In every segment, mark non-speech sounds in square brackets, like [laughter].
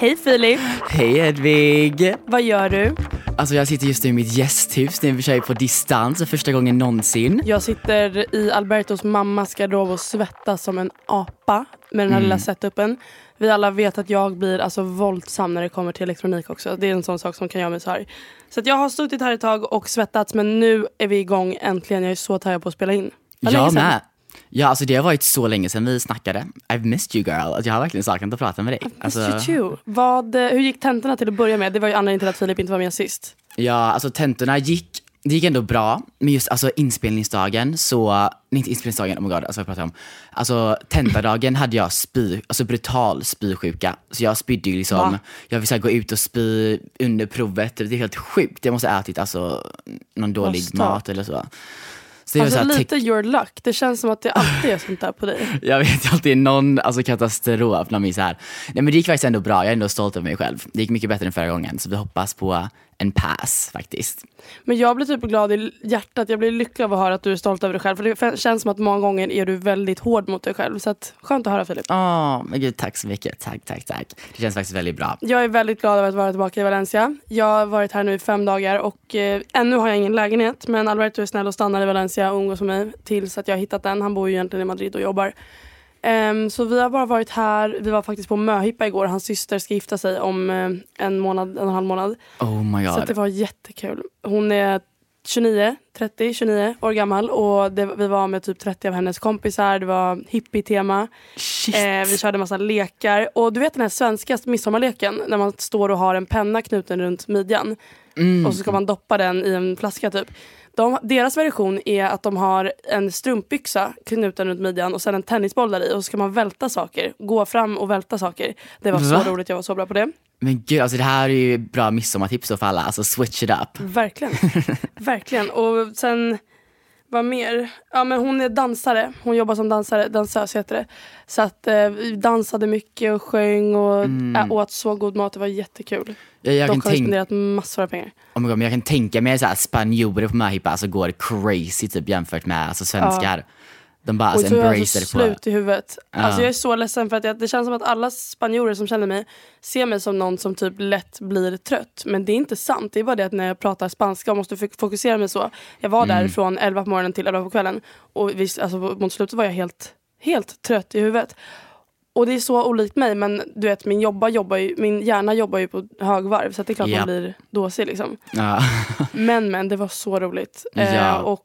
Hej Filip, Hej Hedvig! vad gör du? Alltså jag sitter just nu i mitt gästhus, nu kör jag på distans för första gången någonsin. Jag sitter i Albertos mammas garderob och svettas som en apa med den här lilla setupen. Vi alla vet att jag blir alltså våldsam när det kommer till elektronik också. Det är en sån sak som kan göra mig så här. Så jag har suttit här ett tag och svettats men nu är vi igång äntligen. Jag är så taggad på att spela in. Jag med. Ja, alltså det har varit så länge sedan vi snackade. I've missed you girl. Alltså, jag har verkligen saknat att prata med dig. Alltså, Mr. Chu, vad, eh, hur gick tentorna till att börja med? Det var ju anledningen till att Filip inte var med sist. ja, alltså tentorna gick, det gick ändå bra. Men just alltså inspelningsdagen så, nej inte inspelningsdagen, oh my god, alltså vad pratar jag om? Alltså tentadagen hade jag spy, alltså brutal spysjuka. Så jag spydde ju liksom, Va? jag fick så här gå ut och spy under provet. Det är helt sjukt. Jag måste ha ätit alltså någon dålig mat eller så. Så Alltså lite your luck. Det känns som att det alltid är sånt där på dig. [laughs] Jag vet alltid någon alltså, katastrof när man är så här. Nej men det gick faktiskt ändå bra, jag är ändå stolt över mig själv. Det gick mycket bättre än förra gången, så vi hoppas på en pass faktiskt. Men jag blir typ glad i hjärtat. Jag blir lycklig av att höra att du är stolt över dig själv. För det känns som att många gånger är du väldigt hård mot dig själv. Så att, skönt att höra Filip. Åh, men gud tack så mycket. Tack, tack, tack. Det känns faktiskt väldigt bra. Jag är väldigt glad över att vara tillbaka i Valencia. Jag har varit här nu i fem dagar och eh, ännu har jag ingen lägenhet. Men Alberto är snäll och stannar i Valencia och umgås med mig tills att jag har hittat den. Han bor ju egentligen i Madrid och jobbar. Ehm, så vi har bara varit här. Vi var faktiskt på möhippa igår. Hans syster ska gifta sig om eh, en månad, en och en halv månad. Oh my Så att det god. var jättekul. Hon är 29, 30, 29 år gammal och det, vi var med typ 30 av hennes kompisar. Det var hippie-tema. Eh, vi körde massa lekar. Och du vet den här svenska midsommarleken när man står och har en penna knuten runt midjan. Mm. Och så ska man doppa den i en flaska typ. De, deras version är att de har en strumpbyxa knuten runt midjan och sen en tennisboll där i och så ska man välta saker. Gå fram och välta saker. Det var Va? så roligt, jag var så bra på det. Men gud, alltså det här är ju bra midsommartips då för alla. Alltså switch it up. Verkligen. [laughs] Verkligen. Och sen, vad mer? Ja men hon är dansare. Hon jobbar som dansare, dansös heter det. Så att eh, vi dansade mycket och sjöng och mm. åt så god mat. Det var jättekul. Jag, jag, Dock har vi spenderat massor av pengar. oh my god, men jag kan tänka mig att spanjorer på möhippa alltså går crazy typ jämfört med alltså, svenskar. De bara alltså, så är jag embracer så det på... slut i huvudet. Alltså jag är så ledsen för att jag, det känns som att alla spanjorer som känner mig ser mig som någon som typ lätt blir trött. Men det är inte sant. Det är bara det att när jag pratar spanska och måste fokusera mig så. Jag var Mm. där från 11 på morgonen till 11 på kvällen. Och visst, alltså, mot slutet var jag helt, helt trött i huvudet. Och det är så olikt mig men du vet min, jobba, jobbar ju, min hjärna jobbar ju på högvarv så att det är klart Ja. man blir dåsig liksom. Ja. [laughs] Men men det var så roligt. Eh, Ja. och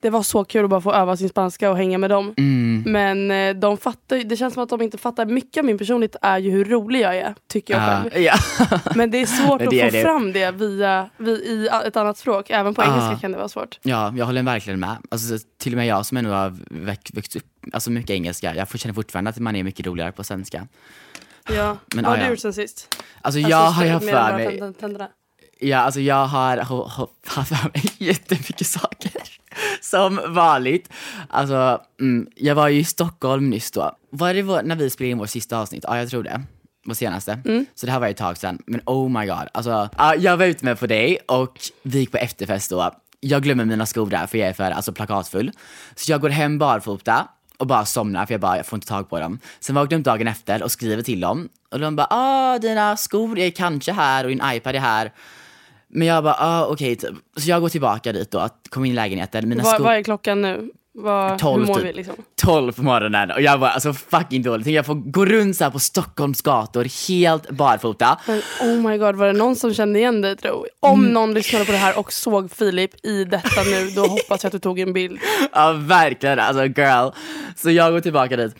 det var så kul att bara få öva sin spanska och hänga med dem. Mm. Men eh, de fattar det känns som att de inte fattar. Mycket av min personlighet är ju hur rolig jag är, tycker jag Ja. själv. ja. [laughs] Men det är svårt [laughs] Men att det få är det. fram det via, vi, i ett annat språk. Även på Ah. engelska kan det vara svårt. Ja, jag håller verkligen med. Alltså, till och med jag som ändå har växt, växt upp alltså mycket engelska, jag känner fortfarande att man är mycket roligare på svenska. Ja. Men, Vad ah, har du gjort sen sist? Alltså Alltså, jag har än för mig, tänderna. ja, alltså jag har haft för mig [laughs] jättemycket saker [laughs] Som vanligt. Alltså, mm, jag var ju i Stockholm nyss då. Var det vår, när vi spelade in vårt sista avsnitt? Ja, jag tror det. Vår senaste. Så det här var ett tag sedan. Men oh my god. Alltså, ja, jag var ute med på dig och vi gick på efterfest då. Jag glömmer mina skor där för jag är för alltså, plakatfull. Så jag går hem barfota och bara somnar för jag bara, jag får inte tag på dem. Sen vaknar jag upp dagen efter och skriver till dem. Och de bara, ah dina skor är kanske här och din iPad är här. Men jag bara, ah okej typ. Så jag går tillbaka dit då, komma in i lägenheten. Mina Vad, vad är klockan nu? Vad, 12 hur mår typ. vi liksom? 12 på morgonen och jag var alltså fucking dålig. Tänkte Jag får gå runt så på Stockholms gator helt barfota. Men oh my god, var det någon som kände igen dig tro? Om Mm. någon lyssnade på det här och såg Filip i detta nu, då hoppas jag att du tog en bild. Ja verkligen, alltså girl. Så jag går tillbaka dit.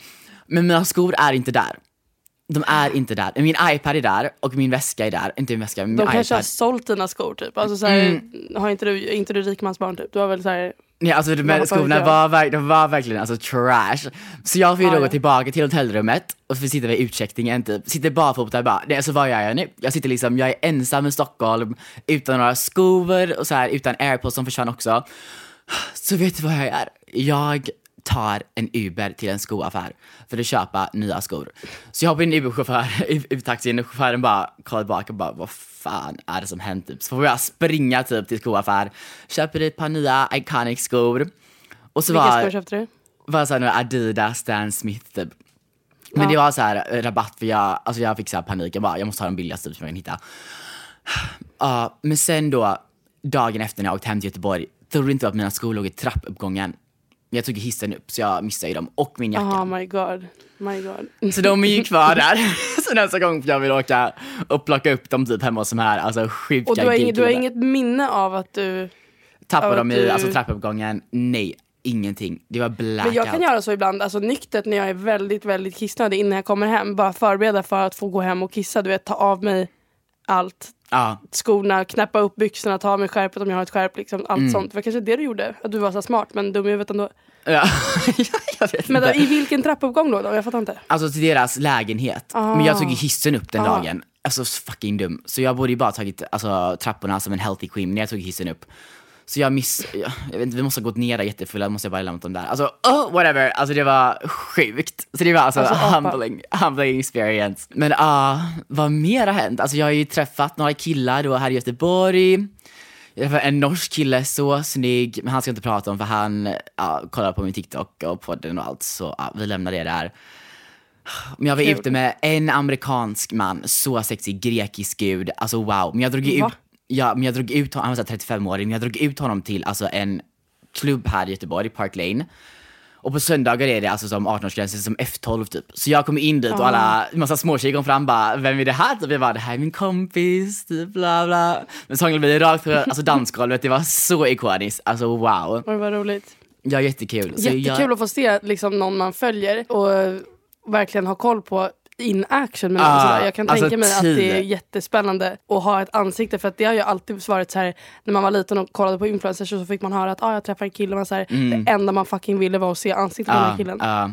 Men mina skor är inte där. De är inte där. Min iPad är där och min väska är där. Inte min väska, min De iPad. kanske har sålt dina skor typ. Alltså, så här, Mm. har inte du, inte du rikmansbarn typ? Du har väl så här, Nej, alltså de här skorna var, de var verkligen alltså trash. Så jag får ju Ah, då ja. gå tillbaka till hotellrummet och får sitta vid utcheckningen typ. Sitter barfota och bara, nej alltså vad gör jag nu? Jag sitter liksom, jag är ensam i Stockholm utan några skor och så här utan airpods som försvann också. Så vet du vad jag gör? Jag tar en Uber till en skoaffär för att köpa nya skor. Så jag hoppar in i Uber-chaufför, [laughs] i i taxin och chauffören bara kollar tillbaka och bara vad fan är det som hänt typ? Så får jag springa typ till skoaffär, köper ett par nya iconic skor. Och så vilka var, skor köpte du? var så här Adidas Stan Smith typ. Men det var så här eh, rabatt för jag, alltså jag fick så här panik, jag bara jag måste ha de billigaste typ som jag kan hitta. [sighs] Ja, men sen då, dagen efter när jag åkte hem till Göteborg, trodde inte att mina skor låg i trappuppgången. Jag tog hissen upp så jag missade ju dem och min jacka. Oh my god. My god. [laughs] Så de är ju kvar [laughs] där. [laughs] så nästa gång jag vill åka och plocka upp dem typ hemma hos de här alltså sjuka Och du har, inget, du har inget minne av att du... Tappade dem i du- alltså, trappuppgången? Nej, ingenting. Det var blackout. Men jag kan göra så ibland, alltså nyktert när jag är väldigt, väldigt kissnödig innan jag kommer hem. Bara förbereda för att få gå hem och kissa. Du vet, ta av mig allt. Ja, Skorna, knäppa upp byxorna, ta av mig skärpet om jag har ett skärp. Liksom, allt Mm. sånt. Det var kanske det du gjorde. Att du var så smart men dum i huvudet ändå. ja. [laughs] jag vet Men då, inte. i vilken trappuppgång då? då? Jag fattar inte. Alltså till deras lägenhet. Men jag tog ju hissen upp den Ah. dagen. Alltså fucking dum. Så jag borde ju bara tagit alltså, trapporna som en healthy queen när jag tog hissen upp. Så jag miss... Jag, jag vet inte, vi måste ha gått ner där jättefulla, måste jag bara lämnat dem där. Alltså, oh, whatever. Alltså det var sjukt. Så det var alltså, Alltså, humbling, humbling experience. Men ah, vad mer har hänt? Alltså jag har ju träffat några killar då här i Göteborg. Jag träffade en norsk kille, så snygg, men han ska jag inte prata om för han ja, kollar på min TikTok och podden och allt, så ja, vi lämnar det där. Men jag var Kul. ute med en amerikansk man, så sexig, grekisk gud, alltså wow. Men jag drog ju Va? ut, ja, men jag drog ut honom, han var så här 35-årig, men jag drog ut honom till alltså en klubb här i Göteborg, Park Lane. Och på söndagar är det alltså som 18-årsgränsen som F12 typ. Så jag kom in dit och alla, massa småtjejer kom fram bara, vem är det här? Typ jag bara, det här är min kompis, typ bla bla. Men så hånglade vi rakt på alltså dansgolvet, det var så ikoniskt, alltså wow. Det var roligt. Ja jättekul. Jättekul jag, att få se liksom, någon man följer och verkligen ha koll på in action med någon. Ah, sådär. Jag kan alltså tänka mig att det är jättespännande att ha ett ansikte för att det har ju alltid varit så här när man var liten och kollade på influencers så fick man höra att ah, jag träffar en kille och man så här, det enda man fucking ville var att se ansiktet på den här ja, killen. ja.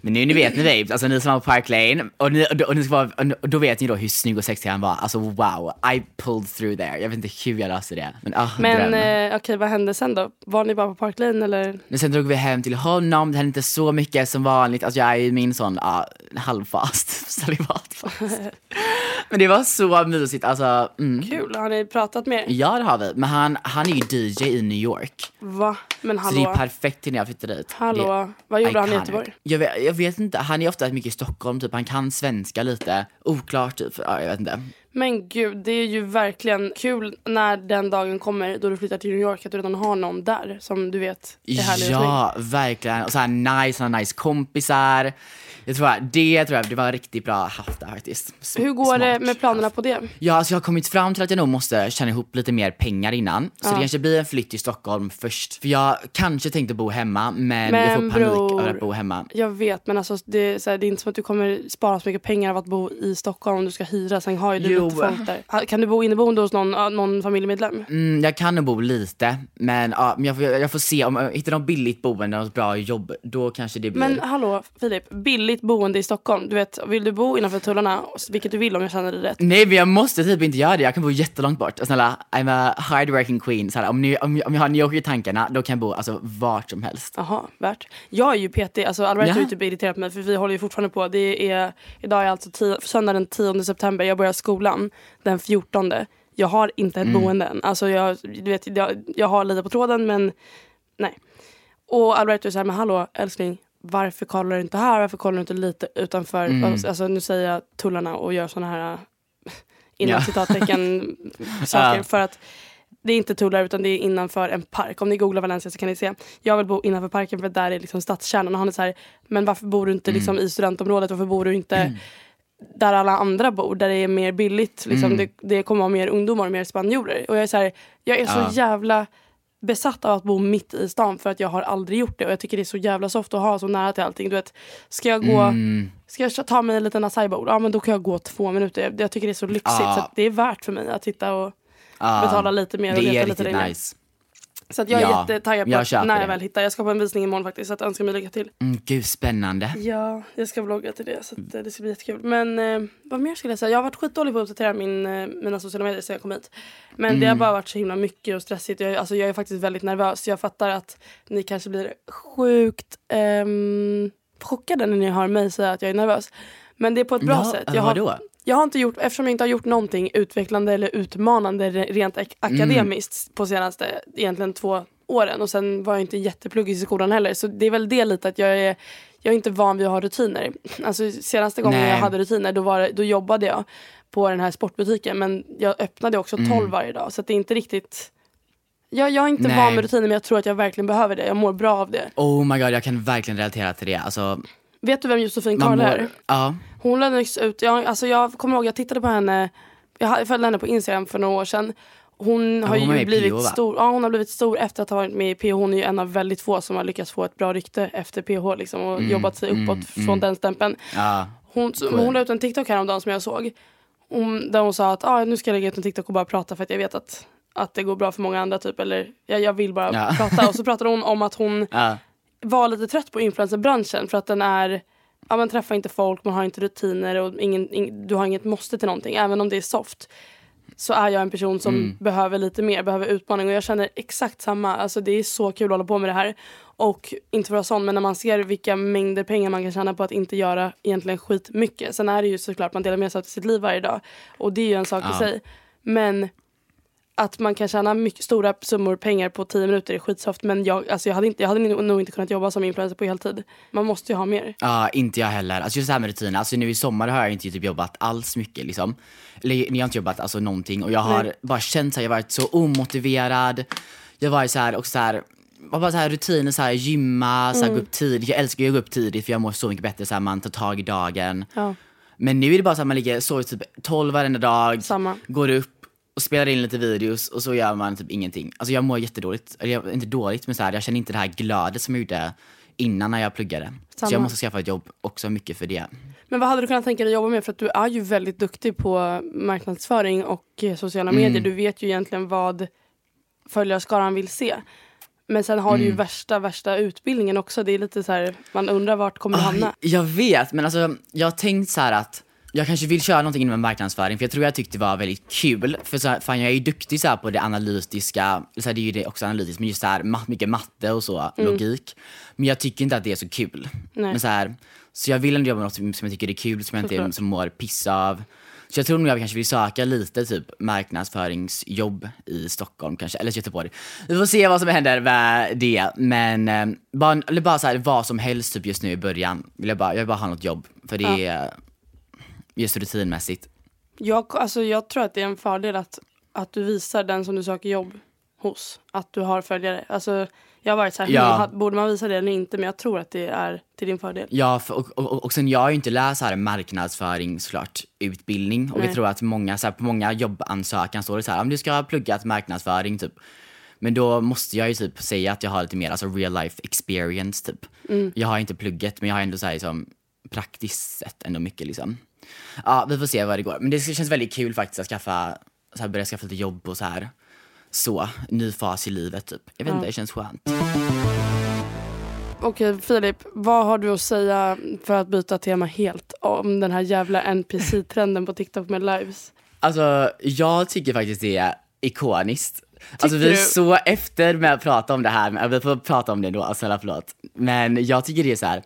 Men nu ni vet ni babes, alltså ni som var på Park Lane, och, ni, och, och, ni ska vara, och då vet ni då hur snygg och sexig han var. Alltså wow, I pulled through there. Jag vet inte hur jag löste det. Men, ah, Men eh, okej, vad hände sen då? Var ni bara på Park Lane eller? Men sen drog vi hem till honom, det hände inte så mycket som vanligt. Alltså jag är i min sån ah, halvfast, [laughs] celibatfas. [laughs] Men det var så mysigt, alltså. Mm. Kul, har ni pratat mer? Ja det har vi, men han, han är ju DJ i New York. Va? Men Så det är hallå? perfekt till när jag flyttar dit. Hallå? Det Vad gjorde han i. Göteborg? Jag vet, jag jag vet inte, han är ofta mycket i Stockholm, typ. han kan svenska lite. Oklart typ, ja, jag vet inte. Men gud, det är ju verkligen kul när den dagen kommer då du flyttar till New York att du redan har någon där som du vet är härlig och snygg. Ja, verkligen. Och så här nice, han har nice kompisar. Jag tror att det, tror jag, det var riktigt bra haft där faktiskt. S- Hur går det smart. med planerna på det? Ja, alltså jag har kommit fram till att jag nog måste tjäna ihop lite mer pengar innan. Så det kanske blir en flytt till Stockholm först. För jag kanske tänkte bo hemma, men, jag får Men panik bror. över att bo hemma. Jag vet men alltså det så här, det är inte som att du kommer spara så mycket pengar av att bo i Stockholm om du ska hyra. Sen har ju du Jo, Kan du bo inneboende hos någon, någon familjemedlem? Mm, jag kan nog bo lite, men, ja, men jag, får, jag får se. Om jag hittar något billigt boende och bra jobb, då kanske det blir... Men hallå Filip, billigt boende i Stockholm. Du vet, vill du bo innanför tullarna, vilket du vill om jag känner dig rätt. Nej men jag måste typ inte göra det, jag kan bo jättelångt bort. Snälla, I'm a hardworking queen. Så här, om, ni, om, om jag har New York i tankarna, då kan jag bo alltså, vart som helst. Jaha, värt. Jag är ju PT, alltså Alberto Ja. är typ irriterad på mig för vi håller ju fortfarande på. Det är, idag är alltså tio, söndag den 10 september, jag börjar skolan den 14. Jag har inte ett Mm. boende än. Alltså jag, du vet, jag, jag har lite på tråden men nej. Och Alberto såhär, men hallå älskling, varför kollar du inte här? Varför kollar du inte lite utanför, Mm. alltså nu säger jag tullarna och gör såna här inom Ja. [laughs] citattecken saker. Ja. För att det är inte tullar utan det är innanför en park. Om ni googlar Valencia så kan ni se. Jag vill bo innanför parken för där är liksom stadskärnan. Och han är så här, men varför bor du inte liksom i studentområdet? Varför bor du inte där alla andra bor? Där det är mer billigt. Liksom, det, det kommer vara mer ungdomar och mer spanjorer. Och jag är så här, jag är så Ja. jävla besatt av att bo mitt i stan för att jag har aldrig gjort det. Och jag tycker det är så jävla soft att ha så nära till allting. Du vet, ska jag gå Mm. Ska jag ta mig en liten acai-bowl? Ja men då kan jag gå två minuter. Jag, jag tycker det är så lyxigt Ja. så det är värt för mig att titta och Ja, betala lite mer och Det leta lite nice. Så att jag är Ja, jättetaggad på jag att när det. jag väl hittar. Jag ska på en visning imorgon faktiskt så att önska mig lycka till. Mm, gud, spännande. Ja, jag ska vlogga till det så att, eh, det ska bli jättekul. Men eh, vad mer skulle jag säga? Jag har varit skitdålig på att uppdatera min, eh, mina sociala medier sedan jag kom hit. Men det har bara varit så himla mycket och stressigt. Jag, alltså, jag är faktiskt väldigt nervös. Jag fattar att ni kanske blir sjukt ehm, chockade när ni hör mig säga att jag är nervös. Men det är på ett bra Ja, sätt. äh, Jag har? Jag har inte gjort, eftersom jag inte har gjort någonting utvecklande eller utmanande re- rent ak- akademiskt på senaste egentligen två åren och sen var jag inte jättepluggig i skolan heller så det är väl det lite att jag är jag är inte van vid att ha rutiner. [laughs] Alltså senaste gången Nej. jag hade rutiner då, var, då jobbade jag på den här sportbutiken men jag öppnade också 12 varje dag så det är inte riktigt jag, jag är inte Nej. van med rutiner men jag tror att jag verkligen behöver det. Jag mår bra av det. Oh my god, jag kan verkligen relatera till det. Alltså, Vet du vem Josefin Karl är? Ja. Hon lade nyss ut, jag, alltså jag kommer ihåg jag tittade på henne, jag följde henne på Instagram för några år sedan. Hon har hon var med ju blivit va? stor, ja hon har blivit stor efter att ha varit med i PH. Hon är ju en av väldigt få som har lyckats få ett bra rykte efter PH liksom, och jobbat sig uppåt från den stämpeln. ja. Hon, Cool. hon la ut en TikTok häromdagen som jag såg. Hon, där hon sa att ah, nu ska jag lägga ut en TikTok och bara prata för att jag vet att, att det går bra för många andra typ. Eller jag, jag vill bara Ja. prata. [laughs] Och så pratade hon om att hon ja. Var lite trött på influencerbranschen för att den är Ja, man träffar inte folk, man har inte rutiner och ingen, ing, du har inget måste till någonting. Även om det är soft så är jag en person som Mm. behöver lite mer, behöver utmaning och jag känner exakt samma. Alltså det är så kul att hålla på med det här. Och inte för att vara sån, men när man ser vilka mängder pengar man kan tjäna på att inte göra egentligen skitmycket. Sen är det ju såklart man delar med sig av sitt liv varje dag och det är ju en sak i Ja. sig. Men att man kan tjäna mycket stora summor pengar på 10 minuter är skitsoft men jag, alltså jag, hade inte, jag hade nog inte kunnat jobba som influencer på heltid. Man måste ju ha mer. Ja, inte jag heller. Alltså just det här med rutiner. Alltså nu i sommar har jag inte typ jobbat alls mycket liksom. Eller jag har inte jobbat alltså någonting och jag har Nej. bara känt här, jag varit så omotiverad. Jag varit så här och så här var bara så här rutiner, så här, gymma, så här, Mm. gå upp tidigt. Jag älskar att gå upp tidigt för jag mår så mycket bättre, så här, man tar tag i dagen. Ja. Men nu är det bara så att man ligger, sover typ 12 varenda dag, Samma. går upp och spelar in lite videos och så gör man typ ingenting. Alltså jag mår jättedåligt, eller jag, inte dåligt men så här, jag känner inte det här glödet som jag gjorde innan när jag pluggade. Så Samma. jag måste skaffa ett jobb också mycket för det. Men vad hade du kunnat tänka dig jobba med? För att du är ju väldigt duktig på marknadsföring och eh, sociala medier. Du vet ju egentligen vad följarskaran vill se. Men sen har du ju värsta, värsta utbildningen också. Det är lite så här, man undrar vart kommer du hamna? Jag vet, men alltså jag har tänkt så här att jag kanske vill köra någonting inom marknadsföring för jag tror jag tyckte det var väldigt kul. För så här, fan jag är ju duktig så här på det analytiska, så här, det är ju det också analytiskt, men just så här, ma- mycket matte och så, logik. Men jag tycker inte att det är så kul. Nej. Men så, här, så jag vill ändå jobba med något som jag tycker är kul, som jag inte som mår piss av. Så jag tror nog jag kanske vill söka lite typ marknadsföringsjobb i Stockholm kanske, eller Göteborg. Vi får se vad som händer med det. Men eh, bara, eller bara så här, vad som helst typ just nu i början. Vill jag, bara, jag vill bara ha något jobb. För det är just rutinmässigt. Jag, alltså, jag tror att det är en fördel att, att du visar den som du söker jobb hos. Att du har följare. Alltså, jag har varit så här, Ja. borde man visa det eller inte? Men jag tror att det är till din fördel. Ja, för, och, och, och sen jag har ju inte läst här marknadsföring såklart, utbildning. Och Nej. jag tror att många, så här, på många jobbansökan står det så här, om du ska ha pluggat marknadsföring typ. Men då måste jag ju typ säga att jag har lite mer alltså real life experience typ. Mm. Jag har inte plugget men jag har ändå så här, liksom, praktiskt sett ändå mycket liksom. Ja, vi får se vad det går. Men det känns väldigt kul faktiskt att skaffa, så här, börja skaffa lite jobb och så här. Så, ny fas i livet typ. Jag vet inte, det känns skönt. Okej Filip, vad har du att säga för att byta tema helt om den här jävla NPC-trenden på TikTok med lives? Alltså, jag tycker faktiskt det är ikoniskt. Alltså vi är så efter med att prata om det här, men vi får prata om det då, snälla förlåt. Men jag tycker det är så här.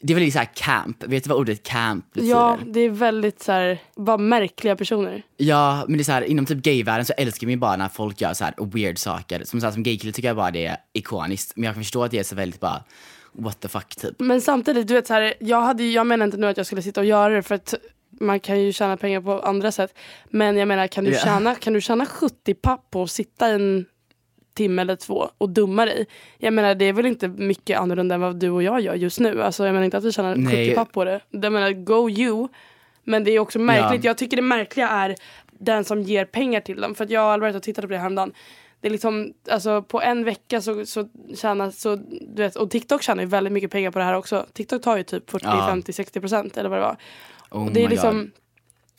Det är väldigt så här camp, vet du vad ordet camp betyder? Ja, det är väldigt så här, bara märkliga personer. Ja, men det är så här, inom typ gayvärlden så älskar man ju bara när folk gör så här weird saker. Som, så här, som gaykille tycker jag bara det är ikoniskt, men jag kan förstå att det är så väldigt bara what the fuck typ. Men samtidigt, du vet så här, jag, hade, jag menar inte nu att jag skulle sitta och göra det för att man kan ju tjäna pengar på andra sätt. Men jag menar, kan du, Ja. tjäna, kan du tjäna 70 papp på att sitta en timme eller två och dumma dig. Jag menar det är väl inte mycket annorlunda än vad du och jag gör just nu. Alltså jag menar inte att vi tjänar 70 papp på det. Jag menar go you. Men det är också märkligt. Ja. Jag tycker det märkliga är den som ger pengar till dem. För att jag och Alvariet har tittat på det häromdagen. Det är liksom, alltså på en vecka så, så tjänar, så, du vet, och TikTok tjänar ju väldigt mycket pengar på det här också. TikTok tar ju typ 40, ja. 50, 60 procent eller vad det var. Oh och det är liksom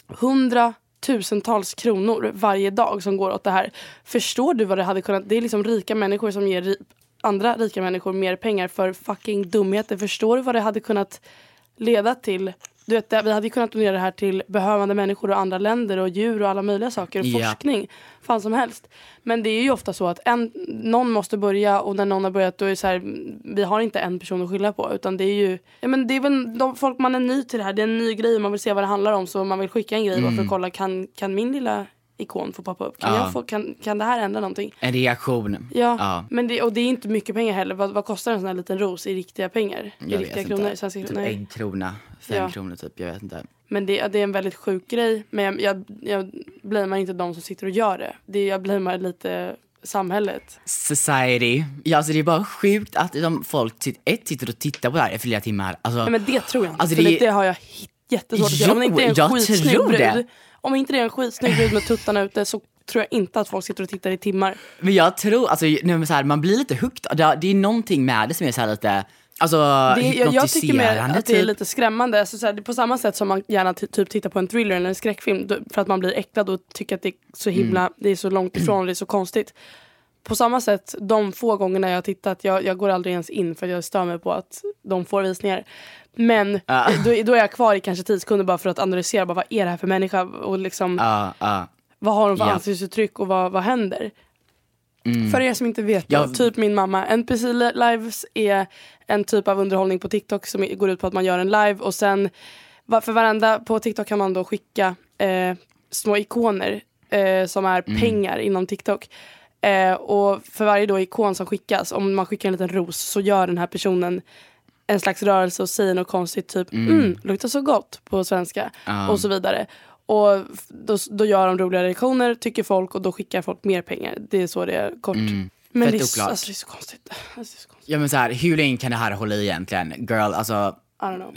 God. 100 tusentals kronor varje dag som går åt det här. Förstår du vad det hade kunnat... Det är liksom rika människor som ger andra rika människor mer pengar för fucking dumheter. Förstår du vad det hade kunnat leda till du vet, vi hade kunnat donera det här till behövande människor och andra länder och djur och alla möjliga saker och Ja. forskning. Fan som helst. Men det är ju ofta så att en, någon måste börja och när någon har börjat då är det så här, vi har inte en person att skylla på utan det är ju, ja men det är väl de folk man är ny till det här, det är en ny grej man vill se vad det handlar om så man vill skicka en grej bara för att kolla kan, kan min lilla ikon få poppa upp? Kan, Ja. jag få, kan, kan det här ändra någonting? En reaktion. Ja, Ja. Men det, och det är inte mycket pengar heller. Vad, vad kostar en sån här liten ros i riktiga pengar? I riktiga vet kronor? inte. Svenska Typ kronor? Nej. en krona, fem Ja. kronor typ, jag vet inte. Men det, det är en väldigt sjuk grej. Men jag, jag, jag blamear inte de som sitter och gör det. det jag blamear lite samhället. Society. Ja alltså det är bara sjukt att de folk sitt, ett sitter och tittar på det här i flera timmar. Alltså, Nej, men det tror jag inte. Alltså, det- det, har jag jättesvårt att göra. Om det inte är en Jo, jag skitsnygg tror brud. det. Om inte det är en skitsnygg brud med tuttarna ute så tror jag inte att folk sitter och tittar i timmar. Men jag tror, alltså men så här, man blir lite hooked. Det, det är någonting med det som är så här lite, alltså Det, jag, jag tycker mer att det är typ. lite skrämmande. Alltså, så här, på samma sätt som man gärna ty- typ tittar på en thriller eller en skräckfilm för att man blir äcklad och tycker att det är så himla, Mm. det är så långt ifrån det är så konstigt. På samma sätt, de få gångerna jag har tittat, jag, jag går aldrig ens in för jag stör mig på att de får visningar. Men Ja. då, då är jag kvar i kanske tio sekunder bara för att analysera bara, vad är det här för människa och liksom, Ja, ja. vad har de för Ja. ansiktsuttryck och vad, vad händer? För er som inte vet, då, Mm. Ja. typ min mamma. NPC li- lives är en typ av underhållning på TikTok som går ut på att man gör en live och sen för varenda, på TikTok kan man då skicka eh, små ikoner eh, som är Mm. pengar inom TikTok. Eh, och för varje då ikon som skickas, om man skickar en liten ros så gör den här personen en slags rörelse och säger något konstigt typ mm. luktar så gott på svenska Ja. och så vidare. Och då, då gör de roliga reaktioner tycker folk och då skickar folk mer pengar. Det är så det är kort. Men Mm. Fett det är, alltså, det är så konstigt. Alltså, är så konstigt. Ja men så här, hur länge kan det här hålla i egentligen? Girl, alltså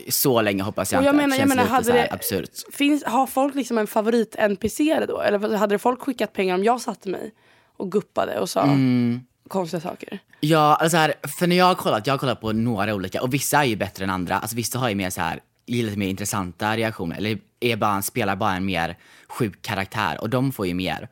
så länge hoppas jag Och jag inte. menar- jag menar, hade det- absurt. Finns, har folk liksom en favorit-NPC då? Eller hade folk skickat pengar om jag satte mig och guppade och sa Mm. konstiga saker? Ja, alltså här, för när jag har kollat, jag har kollat på några olika och vissa är ju bättre än andra. Alltså vissa har ju mer så här, lite mer intressanta reaktioner eller är bara, spelar bara en mer sjuk karaktär och de får ju mer.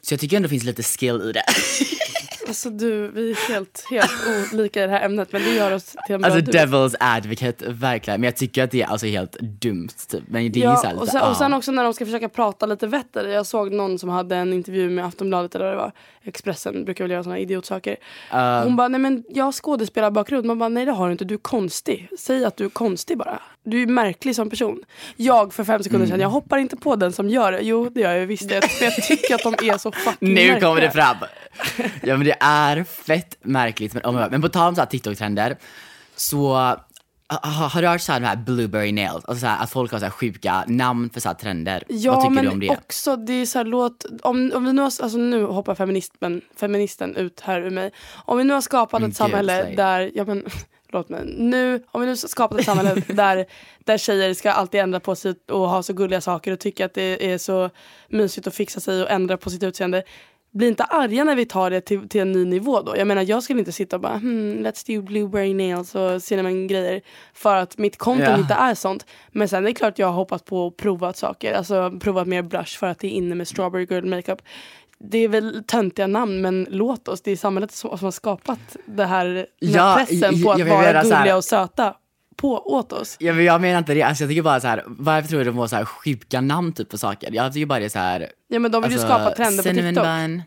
Så jag tycker ändå det finns lite skill i det. [laughs] Alltså du, vi är helt, helt olika i det här ämnet men det gör oss till en bra Alltså devil's advocate, verkligen. Men jag tycker att det är alltså helt dumt typ. Men det är ju så här lite, och, sen, och sen också när de ska försöka prata lite vett eller Jag såg någon som hade en intervju med Aftonbladet eller vad det var. Expressen brukar väl göra såna idiotsaker. Hon bara, nej men jag har skådespelarbakgrund. Man bara, nej det har du inte. Du är konstig. Säg att du är konstig bara. Du är märklig som person. Jag för fem sekunder Mm. sedan, jag hoppar inte på den som gör det. Jo det gör jag visst. Jag, för jag tycker att de är så fucking Nu märkliga. kommer det fram. Ja men det är fett märkligt. Men, oh men på tal om så här TikTok-trender, så ha, har du hört så här, de här blueberry nails? Alltså så här, att folk har så här sjuka namn för så här trender. Ja Vad tycker men du om det? också det är så här, låt, om, om vi nu har, alltså nu hoppar feministen, feministen ut här ur mig. Om vi nu har skapat Men ett samhälle gud, där, ja men låt mig, nu, om vi nu har skapat ett samhälle [laughs] där, där tjejer ska alltid ändra på sig och ha så gulliga saker och tycka att det är så mysigt att fixa sig och ändra på sitt utseende. bli inte arga när vi tar det till, till en ny nivå då. Jag menar jag skulle inte sitta och bara hmm, let's do blueberry nails och cinnamon grejer för att mitt konto Ja. inte är sånt. Men sen är det klart jag har hoppat på och provat saker. Alltså provat mer blush för att det är inne med strawberry girl makeup. Det är väl töntiga namn men låt oss, det är samhället som, som har skapat det här, Ja, pressen på att vara gulliga och söta på, åt oss. Ja, men jag menar inte det, alltså, jag tycker bara så här, varför tror du de har så här sjuka namn typ på saker? Jag tycker bara det är så här. Ja men de vill ju alltså, skapa trender på TikTok. bun.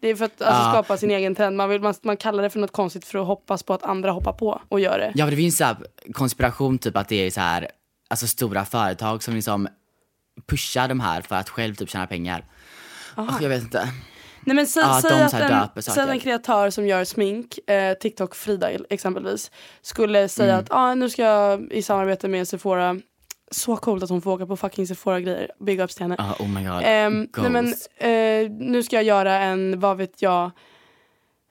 Det är för att alltså, Ja. skapa sin egen trend. Man, vill, man, man kallar det för något konstigt för att hoppas på att andra hoppar på och gör det. Ja, men det finns så här konspiration typ att det är så här, alltså stora företag som liksom pushar de här för att själv typ tjäna pengar. Och jag vet inte. Nej men sä, Ja, säg, att en, säg en kreatör som gör smink, eh, TikTok Frida exempelvis, skulle säga Mm. att ah, nu ska jag i samarbete med Sephora, så coolt att hon får åka på fucking Sephora-grejer, big ups till henne. Ja, oh my god. Ehm, nej men, eh, nu ska jag göra en, vad vet jag,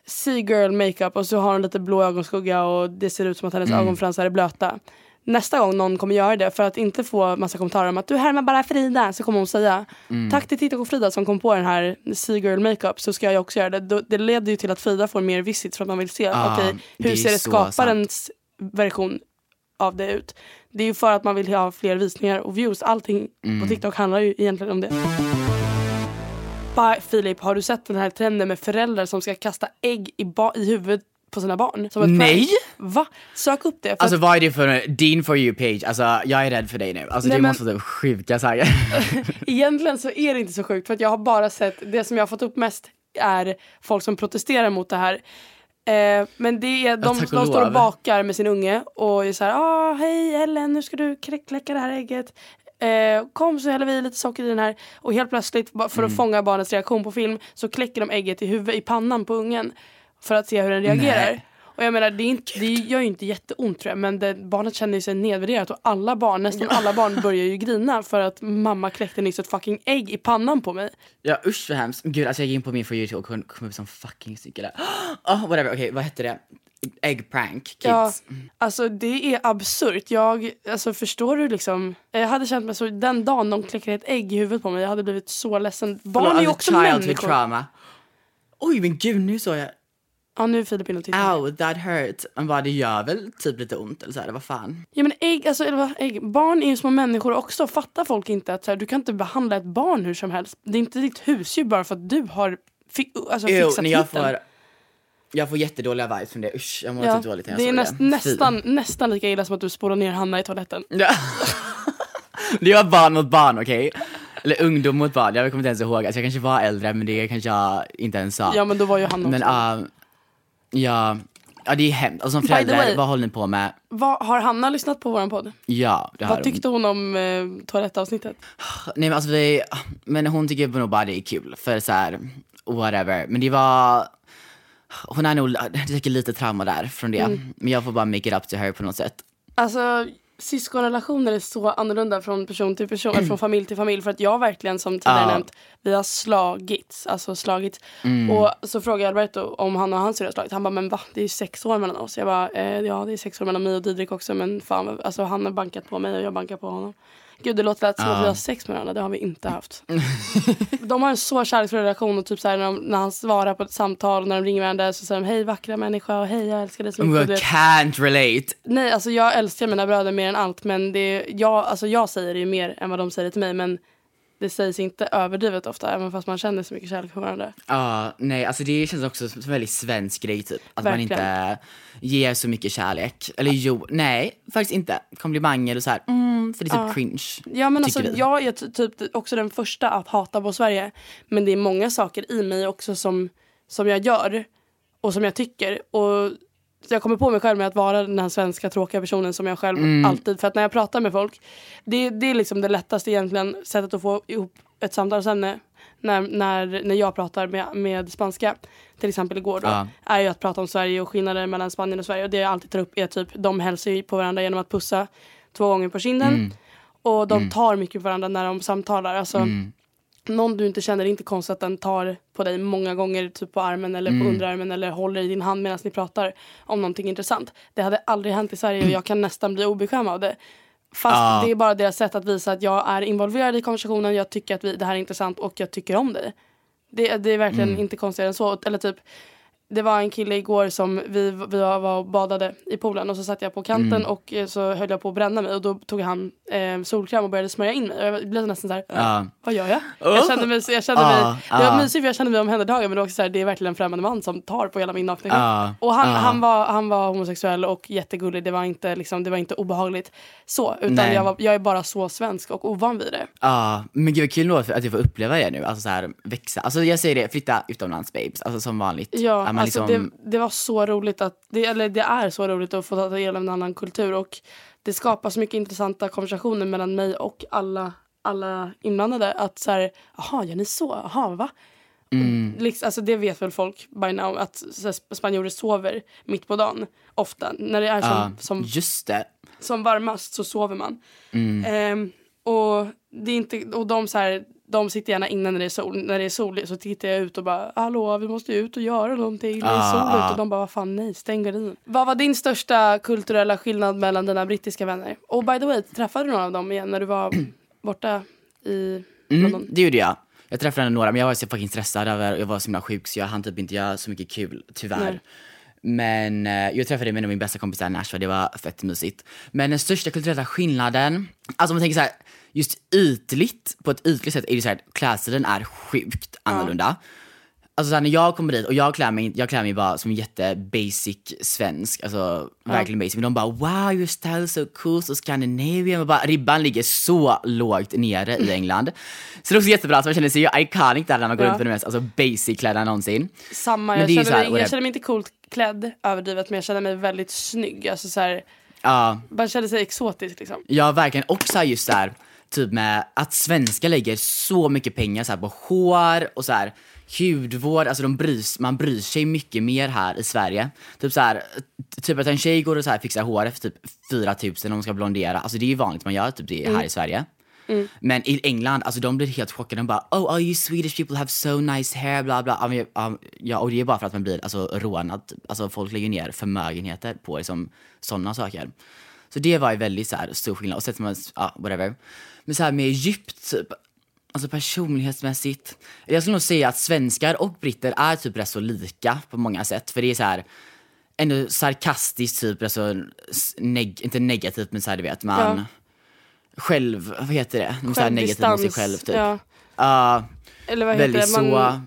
Sea Girl makeup och så har hon lite blå ögonskugga och det ser ut som att hennes Mm. ögonfransar är blöta. Nästa gång någon kommer göra det för att inte få massa kommentarer om att du härmar bara Frida så kommer hon säga Mm. tack till TikTok och Frida som kom på den här Sea Girl makeup så ska jag också göra det. Det leder ju till att Frida får mer visits för att man vill se det är hur ser det skaparens version av det ut. Det är ju för att man vill ha fler visningar och views. Allting Mm. på TikTok handlar ju egentligen om det. Filip, har du sett den här trenden med föräldrar som ska kasta ägg i, ba- i huvudet på sina barn? Som ett Nej! prank? Va? Sök upp det. För Alltså att, vad är det för din for you page? Alltså jag är rädd för dig nu. Alltså Nej, det men- måste vara sjuka saker. [laughs] egentligen så är det inte så sjukt för att jag har bara sett, det som jag har fått upp mest är folk som protesterar mot det här. Eh, men det är, de, de står och bakar med sin unge och är så här, ah, hej Ellen, nu ska du klä- kläcka det här ägget. Eh, kom så häller vi lite socker i den här. Och helt plötsligt, för att Mm. fånga barnets reaktion på film, så kläcker de ägget i huvudet, i pannan på ungen. För att se hur den reagerar. Nej. Och jag menar, det, är inte, det gör ju inte jätteont tror jag, men det, barnet känner sig nedvärderat och alla barn, nästan alla barn börjar ju [laughs] grina för att mamma kläckte nyss ett fucking ägg i pannan på mig. ja usch vad hemskt. Gud alltså jag gick in på min for you och kom kom upp som fucking där. Oh, [gasps] whatever, okej vad hette det? Egg prank kids. Ja, alltså det är absurt. Jag, alltså förstår du liksom, jag hade känt mig så, den dagen de kläcker ett ägg i huvudet på mig, jag hade blivit så ledsen. Barn Förlåt, är ju alltså, också människor. trauma. Oj men gud nu såg jag, Ja nu är Filip inne och tittar. ow that hurt. Man bara det gör väl typ lite ont eller så här, vad fan. Ja men ägg, alltså eller vad, ägg, barn är ju små människor också. Fattar folk inte att så här, du kan inte behandla ett barn hur som helst. Det är inte ditt husdjur bara för att du har fi, alltså, Jo, fixat när jag hitten. får, jag får jättedåliga vibes från det, usch jag mår Ja, typ dåligt när jag det är näst, det. nästan, nästan lika illa som att du spolar ner Hanna i toaletten. Ja. [laughs] det var barn mot barn, okej? Eller ungdom mot barn, jag kommer inte ens ihåg. Alltså jag kanske var äldre men det kanske jag inte ens sa. Ja men då var ju Hanna också. men uh, ja, ja det är hemskt. Och som By the förälder, way- vad håller ni på med? Vad, har Hanna lyssnat på våran podd? Ja, det har Vad hon. tyckte hon om eh, toalettavsnittet? Nej men alltså vi, men hon tycker nog bara det är kul för så här, whatever. Men det var, hon är nog, säkert lite trauma där från det. Mm. Men jag får bara make it up to her på något sätt. Alltså syskonrelationer är så annorlunda från person till person, eller från [clears throat] familj till familj. För att jag verkligen som tidigare Ja. nämnt, vi har slagits. Alltså slagits. Mm. Och så frågade Alberto om han och hans syrra har slagits. Han bara, men va? Det är ju sex år mellan oss. Jag bara, eh, ja det är sex år mellan mig och Didrik också. Men fan, alltså han har bankat på mig och jag bankar på honom. Gud det låter lätt som att vi har sex med varandra, det har vi inte haft. [laughs] de har en så kärleksfull relation och typ så här, när, de, när han svarar på ett samtal och när de ringer varandra så säger de hej vackra människa och hej jag älskar dig så mycket. I can't relate. Nej, alltså jag älskar mina bröder mer än allt men det jag, alltså jag säger det ju mer än vad de säger till mig men det sägs inte överdrivet ofta även fast man känner så mycket kärlek för varandra. Ja, nej alltså det känns också som en väldigt svensk grej typ. Att man Verkligen. inte ger så mycket kärlek. Eller jo, nej faktiskt inte. Komplimanger och så här, mm, för det är typ cringe. Ja men alltså vi. jag är ty- typ också den första att hata på Sverige men det är många saker i mig också som, som jag gör och som jag tycker och jag kommer på mig själv med att vara den här svenska tråkiga personen som jag själv Mm. alltid. För att när jag pratar med folk, det, det är liksom det lättaste egentligen sättet att få ihop ett samtalsämne. När, när, när jag pratar med, med spanska, till exempel igår då, Ja. är ju att prata om Sverige och skillnader mellan Spanien och Sverige. Och det jag alltid tar upp är typ, de hälsar ju på varandra genom att pussa två gånger på kinden. Och de tar mycket på varandra när de samtalar. Alltså, Någon du inte känner, det är inte konstigt att den tar på dig många gånger typ på armen eller på underarmen eller håller i din hand medan ni pratar om någonting intressant. Det hade aldrig hänt i Sverige och jag kan nästan bli obekväm av det. Fast Ja. det är bara deras sätt att visa att jag är involverad i konversationen, jag tycker att vi, det här är intressant och jag tycker om dig. Det, det är verkligen Mm. inte konstigare än så. Eller typ, det var en kille igår som vi, vi var och badade i poolen och så satt jag på kanten Mm. och eh, så höll jag på att bränna mig och då tog han eh, solkräm och började smörja in mig. Och jag blev nästan så här, Ja. vad gör jag? Jag kände mig, jag kände Ah, mig det var ah. mysigt för jag kände mig omhändertagen men det var också så här, det är verkligen en främmande man som tar på hela min kropp. Ja, Och han, ja. han, var, han var homosexuell och jättegullig, det var inte, liksom, det var inte obehagligt så. Utan Nej. jag, var, jag är bara så svensk och ovan vid det. Ja, men gud vad kul att jag får uppleva det nu, alltså så här växa. Alltså jag säger det, flytta utomlands babes, alltså som vanligt. Ja, man alltså liksom, det, det var så roligt att, det, eller det är så roligt att få ta del av en annan kultur och det skapar så mycket intressanta konversationer mellan mig och alla, alla inblandade. Att så här, jaha, gör ni så? Jaha, va? Mm. Liksom, alltså det vet väl folk by now att här, spanjorer sover mitt på dagen ofta. När det är som, ja, som just det. som varmast så sover man. Mm. Ehm, och det är inte, och de, så här, de sitter gärna inne när det är sol. När det är sol så tittar jag ut och bara hallå vi måste ju ut och göra någonting. Det är Ah, sol ah. Och de bara vad fan nej stäng gardinen. Vad var din största kulturella skillnad mellan dina brittiska vänner? Och by the way träffade du någon av dem igen när du var [clears throat] borta i Mm, London? det gjorde jag. Jag träffade några, men jag var så fucking stressad över, jag var så himla sjuk så jag hann typ inte göra så mycket kul, tyvärr. Nej. Men eh, jag träffade med min bästa kompis där i Nashville, det var fett mysigt. Men den största kulturella skillnaden, alltså om man tänker så här, just ytligt, på ett ytligt sätt är det så här, klädstilen är sjukt annorlunda. Alltså så här, när jag kommer dit och jag klär mig, jag klär mig bara som jätte basic svensk, alltså verkligen basic. Men de bara wow your style is so cool, so Scandinavian. Och bara, ribban ligger så lågt nere i England. Så det är också jättebra att man känner sig ju iconic där när man går Ja. runt med de mest alltså, basic kläderna någonsin. Samma, jag känner, så här, mig, jag känner mig inte coolt klädd överdrivet men jag känner mig väldigt snygg. Alltså så här, Ja, man känner sig exotisk liksom. ja verkligen. Och så här just där, typ med att svenskar lägger så mycket pengar så här, på hår och så här hudvård, alltså de bryr, man bryr sig mycket mer här i Sverige. Typ så här, typ att en tjej går och så här fixar håret för typ 4000 om hon ska blondera, alltså det är ju vanligt man gör typ det här i Sverige. Men i England, alltså de blir helt chockade, de bara oh, you Swedish people have so nice hair, bla bla. Ja, men, ja, Ja, och det är bara för att man blir alltså, rånad, typ. alltså folk lägger ner förmögenheter på liksom, sådana saker. Så det var ju väldigt så här, stor skillnad. Och som man, ja, whatever. Men så här med djupt, typ, alltså personlighetsmässigt. Jag skulle nog säga att svenskar och britter är typ rätt så lika på många sätt. För det är så här, ändå sarkastiskt typ, alltså, neg- inte negativt men så här, du vet, man Ja. själv, vad heter det? Så här negativ mot sig själv typ. Ja. Ja, Eller vad heter det? Man så,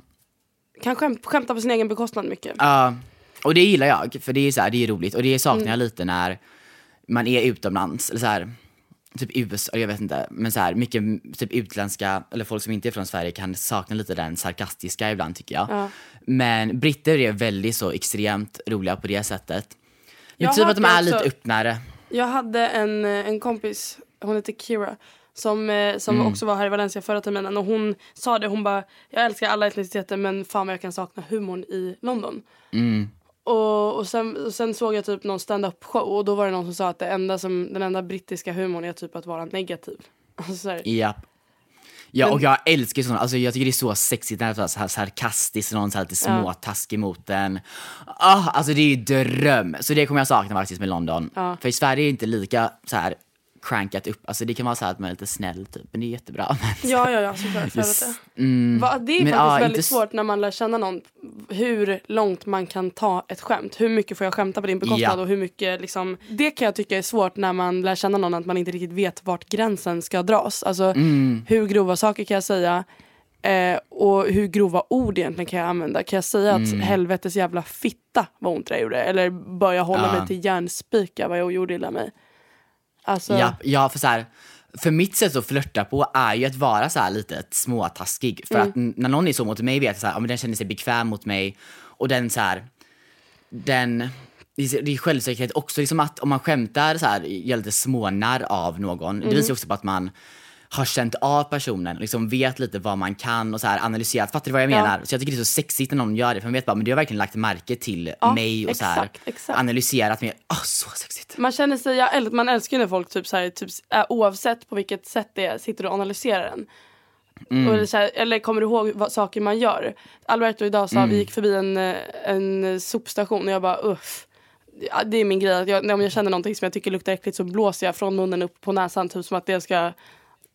kan skäm, skämta på sin egen bekostnad mycket. Ja, och det gillar jag, för det är så här, det är roligt. Och det saknar Mm. jag lite när man är utomlands, eller så här, typ USA, jag vet inte, men så här, mycket typ utländska, eller folk som inte är från Sverige kan sakna lite den sarkastiska ibland tycker jag. Ja. Men britter är väldigt så extremt roliga på det sättet. Men Jag typ att de är hört lite också- öppnare. Jag hade en, eh, en kompis, hon heter Kira, som, eh, som Mm. också var här i Valencia förra terminen och hon sa det, hon bara jag älskar alla etniciteter men fan vad jag kan sakna humorn i London. Mm. Och, och, sen, och sen såg jag typ någon stand-up show och då var det någon som sa att det enda som, den enda brittiska humorn är typ att vara negativ. [laughs] Alltså, Ja. Ja, och jag älskar sånt, alltså jag tycker det är så sexigt när det är så här sarkastiskt, någon så här lite småtaskig mot en. Ah, alltså det är ju dröm! Så det kommer jag sakna faktiskt med London. Ja. För i Sverige är det inte lika så här crankat upp, alltså det kan vara så här att man är lite snäll typ, men det är jättebra. Ja, ja, ja, såklart. Jag [laughs] Just- det. Mm. Va, det är Men, faktiskt ja, väldigt inte svårt när man lär känna någon hur långt man kan ta ett skämt. Hur mycket får jag skämta på din bekostnad Ja. och hur mycket liksom, Det kan jag tycka är svårt när man lär känna någon att man inte riktigt vet vart gränsen ska dras. Alltså Mm. hur grova saker kan jag säga eh, och hur grova ord egentligen kan jag använda. Kan jag säga att Mm. helvetes jävla fitta vad ont det gjorde eller bör jag hålla Ja. mig till järnspika vad jag gjorde illa mig. Alltså, Ja, ja för så här, för mitt sätt att flörta på är ju att vara så här lite småtaskig. För Mm. att när någon är så mot mig vet jag så här, ja, men den känner sig bekväm mot mig. Och den så här, den, det är- självsäkerhet också, liksom att om man skämtar så här, gör lite smånarr av någon, Mm. det visar ju också på att man har känt av personen, liksom vet lite vad man kan och så här analyserat. Fattar du vad jag Ja. menar? Så jag tycker det är så sexigt när någon gör det, för man vet bara, men du har verkligen lagt märke till Ja, mig och så här exakt, exakt. analyserat mig. Åh, så sexigt. Man känner sig, jag man älskar ju när folk typ så här, typ, oavsett på vilket sätt det är, sitter och analyserar den. Mm. Och här, eller kommer du ihåg vad, saker man gör? Alberto idag sa, Mm. vi gick förbi en, en sopstation och jag bara uff. Ja, Det är min grej, att jag, om jag känner någonting som jag tycker luktar äckligt så blåser jag från munnen upp på näsan typ som att det ska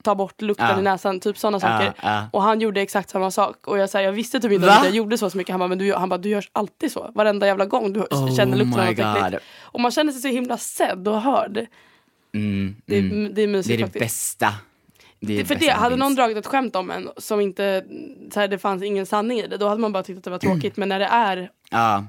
ta bort lukten i näsan, typ sådana saker. Och han gjorde exakt samma sak. Och jag, så här, jag visste typ inte Va? att jag gjorde så, så mycket. Han bara, men du, han bara, du gör alltid så. Varenda jävla gång du Oh känner lukten av något äckligt. Och man känner sig så himla sedd och hörd. Mm, Det, är- mm. det är mysigt Det är det faktiskt. bästa. Det Det, för det, hade någon dragit ett skämt om en som inte, så här, det fanns ingen sanning i det, då hade man bara tyckt att det var Mm. tråkigt. Men när det är Ja,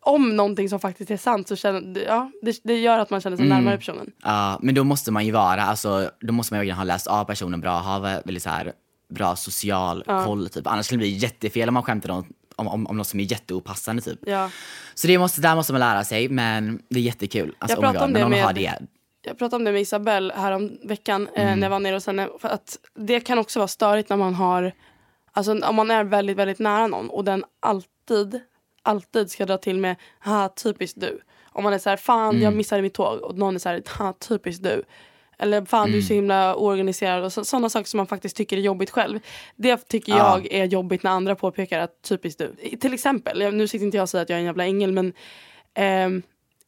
om någonting som faktiskt är sant så känner ja, det, det gör att man känner sig Mm. närmare personen. ja, men då måste man ju vara, alltså, då måste man ju verkligen ha läst av personen bra, ha väldigt så här bra social koll typ. Annars skulle det bli jättefel om man skämtar om, om, om, om något som är jätteopassande typ. Ja. Så det måste, där måste man lära sig, men det är jättekul. Alltså, Jag oh pratade God, om det med- har det. Jag pratade om det med Isabelle här om veckan eh, Mm. när jag var nere hos henne. För att det kan också vara störigt när man har, alltså om man är väldigt, väldigt nära någon och den alltid, alltid ska dra till med ha typiskt du. Om man är så här, fan Mm. jag missade mitt tåg och någon är så här, ha typiskt du. Eller fan du är Mm. så himla oorganiserad och så, sådana saker som man faktiskt tycker är jobbigt själv. Det tycker Ja. jag är jobbigt när andra påpekar att typiskt du. Till exempel, nu sitter inte jag och säger att jag är en jävla ängel men ehm,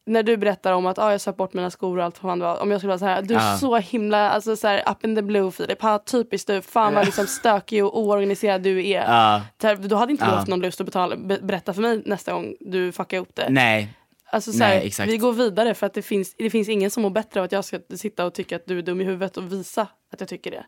när du berättar om att ah, jag söp bort mina skor och allt vad fan det var. Om jag skulle vara så här, du är Ja. så himla alltså, så här, up in the blue Filip. Ha, typiskt du, fan vad liksom stökig och oorganiserad du är. Här, då hade inte du Ja. haft någon lust att betala, be, berätta för mig nästa gång du fuckar upp det. nej, Alltså, så här, Nej, vi går vidare för att det finns, det finns ingen som mår bättre av att jag ska sitta och tycka att du är dum i huvudet och visa att jag tycker det.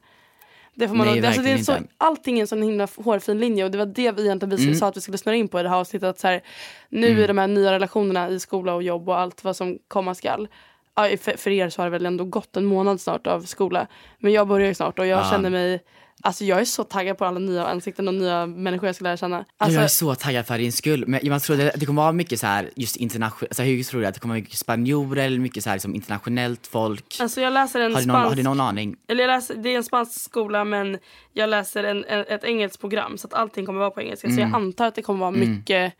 Det får man Nej, nog, alltså det är så, inte. allting är en sån himla hårfin linje och det var det vi egentligen vi Mm. sa att vi skulle snöra in på i det här avsnittet. Att så här, nu i de här nya relationerna i skola och jobb och allt vad som komma skall. För, för er så har det väl ändå gått en månad snart av skola. Men jag börjar ju snart och jag Ja. känner mig Alltså jag är så taggad på alla nya ansikten och nya människor jag ska lära känna. Alltså, jag är så taggad för din skull. Men jag tror att det kommer vara mycket så här just internationellt, alltså, hur tror du att det kommer vara mycket spanjorer eller mycket så här liksom internationellt folk? alltså jag läser en har, du någon, har spansk du någon aning? Eller jag läser, det är en spansk skola men jag läser en, en, ett engelskt program så att allting kommer vara på engelska. Så jag antar att det kommer vara mycket,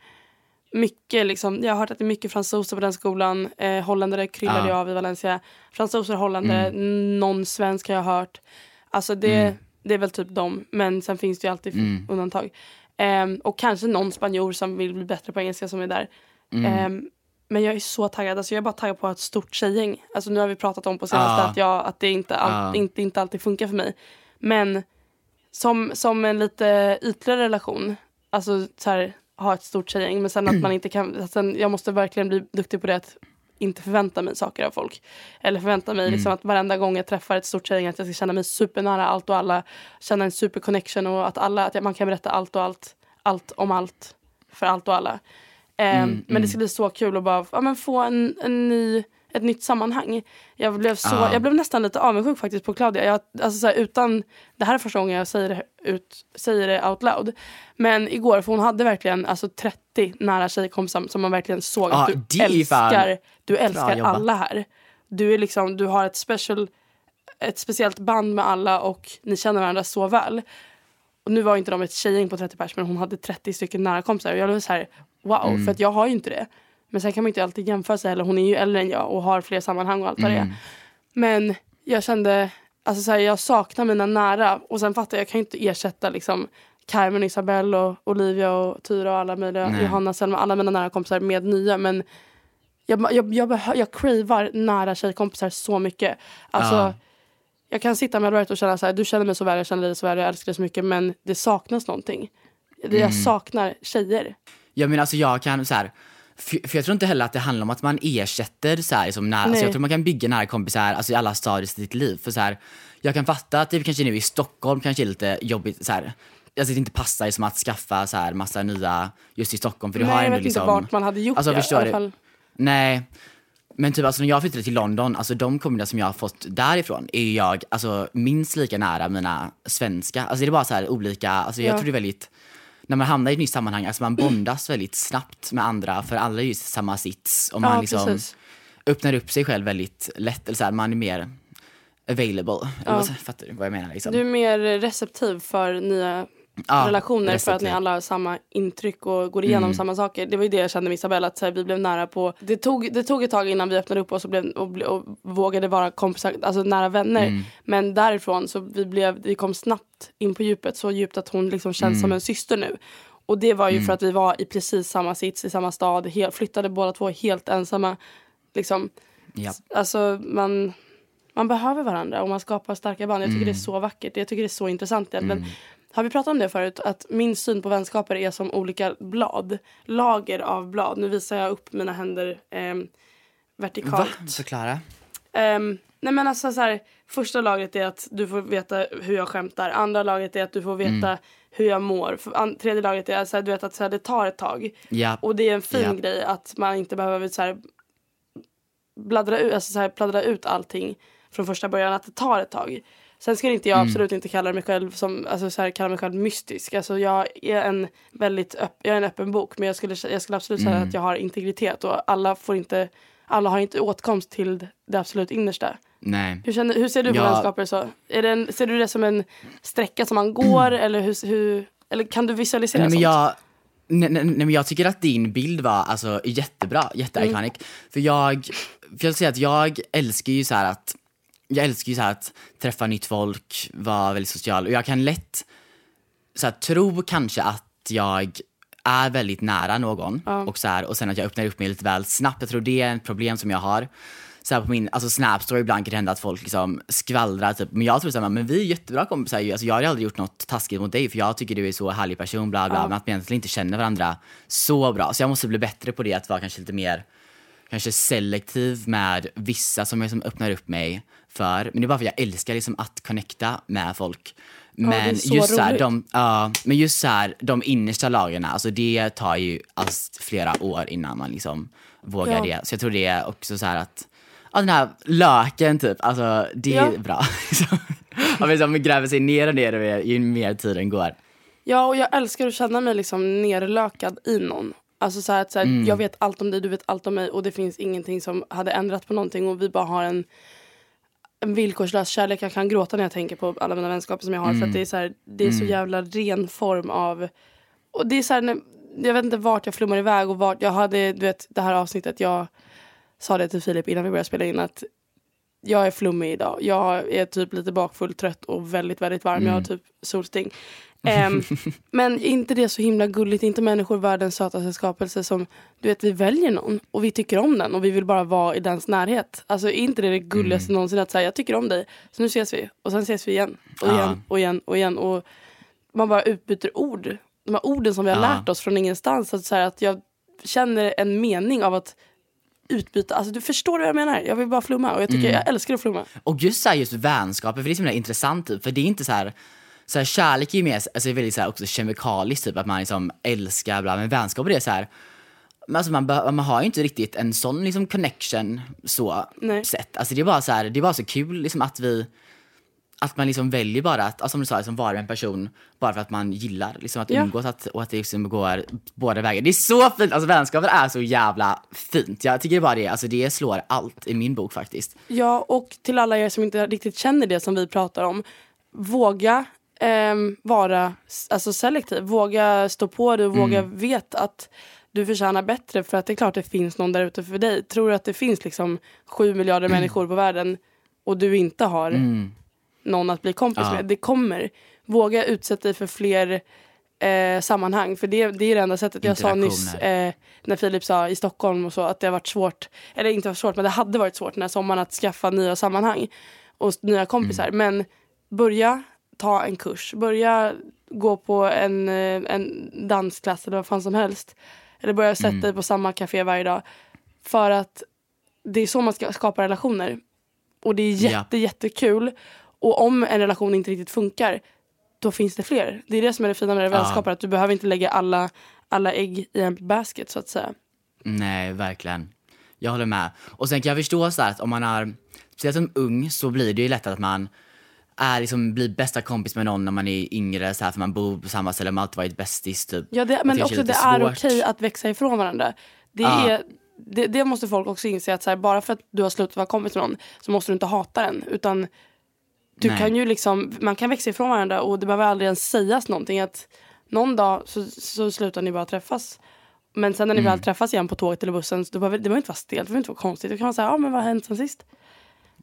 mycket liksom, jag har hört att det är mycket fransoser på den skolan. Eh, holländare kryllar Ja. ju av i Valencia. Fransoser, holländare, någon svensk har jag hört. Alltså det, det är väl typ dem. Men sen finns det ju alltid undantag. Ehm, och kanske någon spanjor som vill bli bättre på engelska som är där. Ehm, men jag är så taggad. Alltså jag är bara taggad på att ha ett stort tjejgäng. Alltså nu har vi pratat om på senaste Ja. att, jag, att det inte, all, Ja. inte, inte alltid funkar för mig. Men som, som en lite ytligare relation, alltså så här, ha ett stort tjejgäng men sen att man [clears throat] inte kan, sen, jag måste verkligen bli duktig på det att inte förvänta mig saker av folk. Eller förvänta mig liksom att varenda gång jag träffar ett stort tjejgäng att jag ska känna mig supernära allt och alla, känna en superconnection och att alla, att man kan berätta allt och allt, allt om allt för allt och alla. Ehm, men det ska bli så kul att bara ja, men få en, en ny, ett nytt sammanhang. Jag blev, så, Ja. jag blev nästan lite avundsjuk faktiskt på Claudia. Jag, alltså, så här, utan, det här är första gången jag säger det, ut, säger det out loud. Men igår, för hon hade verkligen alltså, 30 nära tjejkompisar som man verkligen såg Ja, att du älskar, du älskar alla här. Du, är liksom, du har ett, special, ett speciellt band med alla och ni känner varandra så väl. Och nu var inte de ett tjejgäng på 30 pers men hon hade 30 stycken nära kompisar. Och jag blev så här, wow, Mm. för att jag har ju inte det. Men sen kan man inte alltid jämföra sig heller. Hon är ju äldre än jag och har fler sammanhang och allt vad det Mm. är. Men jag kände, alltså så här, jag saknar mina nära. Och sen fattar jag, jag kan inte ersätta liksom Carmen, Isabelle och Olivia och Tyra och alla möjliga, Nej. Johanna, Selma, alla mina nära kompisar med nya. Men jag, jag, jag, behö- jag cravar nära tjejkompisar så mycket. Alltså, Ja. Jag kan sitta med Albert och känna så här, du känner mig så väl, jag känner dig så väl, jag älskar dig så mycket. Men det saknas någonting. Mm. Jag saknar tjejer. Ja men alltså jag kan så här. För, för jag tror inte heller att det handlar om att man ersätter så här, som nära, alltså jag tror man kan bygga nära kompisar alltså, i alla stadier i sitt liv. För så här, jag kan fatta att det kanske nu i Stockholm kanske är lite jobbigt så här. Alltså det inte passar som att skaffa så här massa nya just i Stockholm för du Nej, har jag ändå vet liksom inte vart man hade gjort Alltså, det. i alla fall. Nej. Men typ alltså när jag flyttade till London, alltså de kompisar som jag har fått därifrån är jag alltså minst lika nära mina svenska. Alltså det är bara så här olika, alltså jag Ja. tror det är väldigt, när man hamnar i ett nytt sammanhang, alltså man bondas väldigt snabbt med andra för alla är ju samma sits och man Ja, liksom precis. öppnar upp sig själv väldigt lätt, eller så här, man är mer available. Eller vad, fattar du vad jag menar liksom? Du är mer receptiv för nya Ja, relationer för att ni alla har samma intryck och går igenom samma saker. Det var ju det jag kände med Isabella, att så här, vi blev nära på... Det tog, det tog ett tag innan vi öppnade upp oss och, blev, och, och vågade vara kompisar, alltså nära vänner. Men därifrån så vi, blev, vi kom snabbt in på djupet, så djupt att hon liksom känns som en syster nu. Och det var ju för att vi var i precis samma sits i samma stad, helt, flyttade båda två helt ensamma. Liksom. Ja. Alltså man, man behöver varandra och man skapar starka band. Jag tycker det är så vackert. Jag tycker det är så intressant egentligen. Har vi pratat om det förut? Att min syn på vänskaper är som olika blad. Lager av blad. Nu visar jag upp mina händer eh, vertikalt. Förklara. Ehm, nej men alltså så här, första lagret är att du får veta hur jag skämtar. Andra lagret är att du får veta hur jag mår. An- tredje lagret är här, du vet att så här, det tar ett tag. Ja. Och det är en fin Ja. grej att man inte behöver så här, bladdra ut, alltså så här, pladdra ut allting från första början. Att det tar ett tag. Sen skulle inte jag Mm. absolut inte kalla mig själv som, alltså så här, kalla mig själv mystisk. Alltså jag är en väldigt öpp, jag är en öppen bok. Men jag skulle, jag skulle absolut säga Mm. att jag har integritet. Och alla får inte, alla har inte åtkomst till det absolut innersta. Nej. Hur, känner, hur ser du på Ja. vänskaper? Så? Är det en, ser du det som en sträcka som man går? eller, hur, hur, eller kan du visualisera Nej, sånt? jag, nej, nej, nej, men jag tycker att din bild var alltså, jättebra, jätteiconic. För jag, för jag vill säga att jag älskar ju så att, jag älskar ju så här att träffa nytt folk, vara väldigt social och jag kan lätt så här, tro kanske att jag är väldigt nära någon och, så här, och sen att jag öppnar upp mig lite väl snabbt. Jag tror det är ett problem som jag har. Så här på min alltså Snapstory ibland kan det hända att folk liksom skvallrar typ. Men jag tror såhär, men vi är jättebra kompisar. Alltså jag har aldrig gjort något taskigt mot dig för jag tycker du är så härlig person bla bla. Men att vi egentligen inte känner varandra så bra. Så jag måste bli bättre på det, att vara kanske lite mer kanske selektiv med vissa som jag som öppnar upp mig för. Men det är bara för att jag älskar liksom att connecta med folk. är Men så just så här, de, ja, men just så här, de innersta lagen, alltså det tar ju alltså, flera år innan man liksom vågar Ja. det. Så jag tror det är också så här att, ja den här löken typ, alltså det är Ja. bra. [laughs] Om liksom, man gräver sig ner och ner och mer, ju mer tiden går. Ja, och jag älskar att känna mig liksom nerlökad i någon. Alltså så här, att så här, Mm. Jag vet allt om dig, du vet allt om mig och det finns ingenting som hade ändrat på någonting och vi bara har en, en villkorslös kärlek. Jag kan gråta när jag tänker på alla mina vänskaper som jag har för Mm. att det är så, här, det är så jävla ren form av... Och det är så här, när- jag vet inte vart jag flummar iväg och vart jag hade, du vet det här avsnittet, jag sa det till Filip innan vi började spela in att jag är flummig idag. Jag är typ lite bakfull, trött och väldigt, väldigt varm. Jag har typ solsting. Ehm, [laughs] men inte det så himla gulligt? Inte människor världens sötaste skapelse som, du vet, vi väljer någon och vi tycker om den och vi vill bara vara i dens närhet. Alltså är inte det det gulligaste någonsin att säga, jag tycker om dig, så nu ses vi. Och sen ses vi igen och igen och igen och igen. Och man bara utbyter ord. De här orden som vi har Ja. lärt oss från ingenstans. Att, så här, att jag känner en mening av att utbyta. Alltså du förstår vad jag menar. Jag vill bara flumma och jag tycker jag älskar att flumma. Och just så här, just vänskaper, för det är så himla intressant typ, för det är inte så här så här, kärlek är ju mer alltså, väldigt så här, också kemikaliskt, typ att man liksom älskar, bla, men vänskaper är så här men alltså man, man har ju inte riktigt en sån liksom connection så Nej. sett. Alltså det är bara så här, det är bara så kul liksom att vi att man liksom väljer bara att, alltså som du sa, liksom vara en person bara för att man gillar liksom att Ja. umgås att, och att det liksom går båda vägar. Det är så fint, alltså vänskaper är så jävla fint. Jag tycker bara det, alltså det slår allt i min bok faktiskt. Ja, och till alla er som inte riktigt känner det som vi pratar om. Våga ehm, vara alltså selektiv. Våga stå på dig och våga veta att du förtjänar bättre. För att det är klart det finns någon där ute för dig. Tror du att det finns liksom sju miljarder människor på världen och du inte har någon att bli kompis Ja. med. Det kommer. Våga utsätta dig för fler eh, sammanhang. För det, det är det enda sättet. Jag sa nyss eh, när Filip sa i Stockholm och så att det har varit svårt, eller inte varit svårt men det hade varit svårt den här sommaren att skaffa nya sammanhang och nya kompisar. Men börja ta en kurs, börja gå på en, eh, en dansklass eller vad fan som helst. Eller börja sätta dig på samma café varje dag. För att det är så man ska skapa relationer. Och det är Ja. jätte, jättekul. Och om en relation inte riktigt funkar, då finns det fler. Det är det som är det fina med det Ja. vänskaper, att du behöver inte lägga alla, alla ägg i en basket så att säga. Nej, verkligen. Jag håller med. Och sen kan jag förstå så att om man är, speciellt som ung, så blir det ju lätt att man är liksom, blir bästa kompis med någon när man är yngre, så här, för man bor på samma ställe, man har alltid varit bästis typ. Ja, det, men också lite det är okej att växa ifrån varandra. Det, Ja. är, det, det måste folk också inse att så här, bara för att du har slutat vara kompis med någon så måste du inte hata den. Utan du Nej. kan ju liksom, man kan växa ifrån varandra och det behöver aldrig ens sägas någonting. Att någon dag så, så slutar ni bara träffas. Men sen när ni Mm. väl träffas igen på tåget eller bussen, så då behöver, det behöver inte vara stelt, det behöver inte vara konstigt. Det kan så här, ja men vad har hänt sen sist?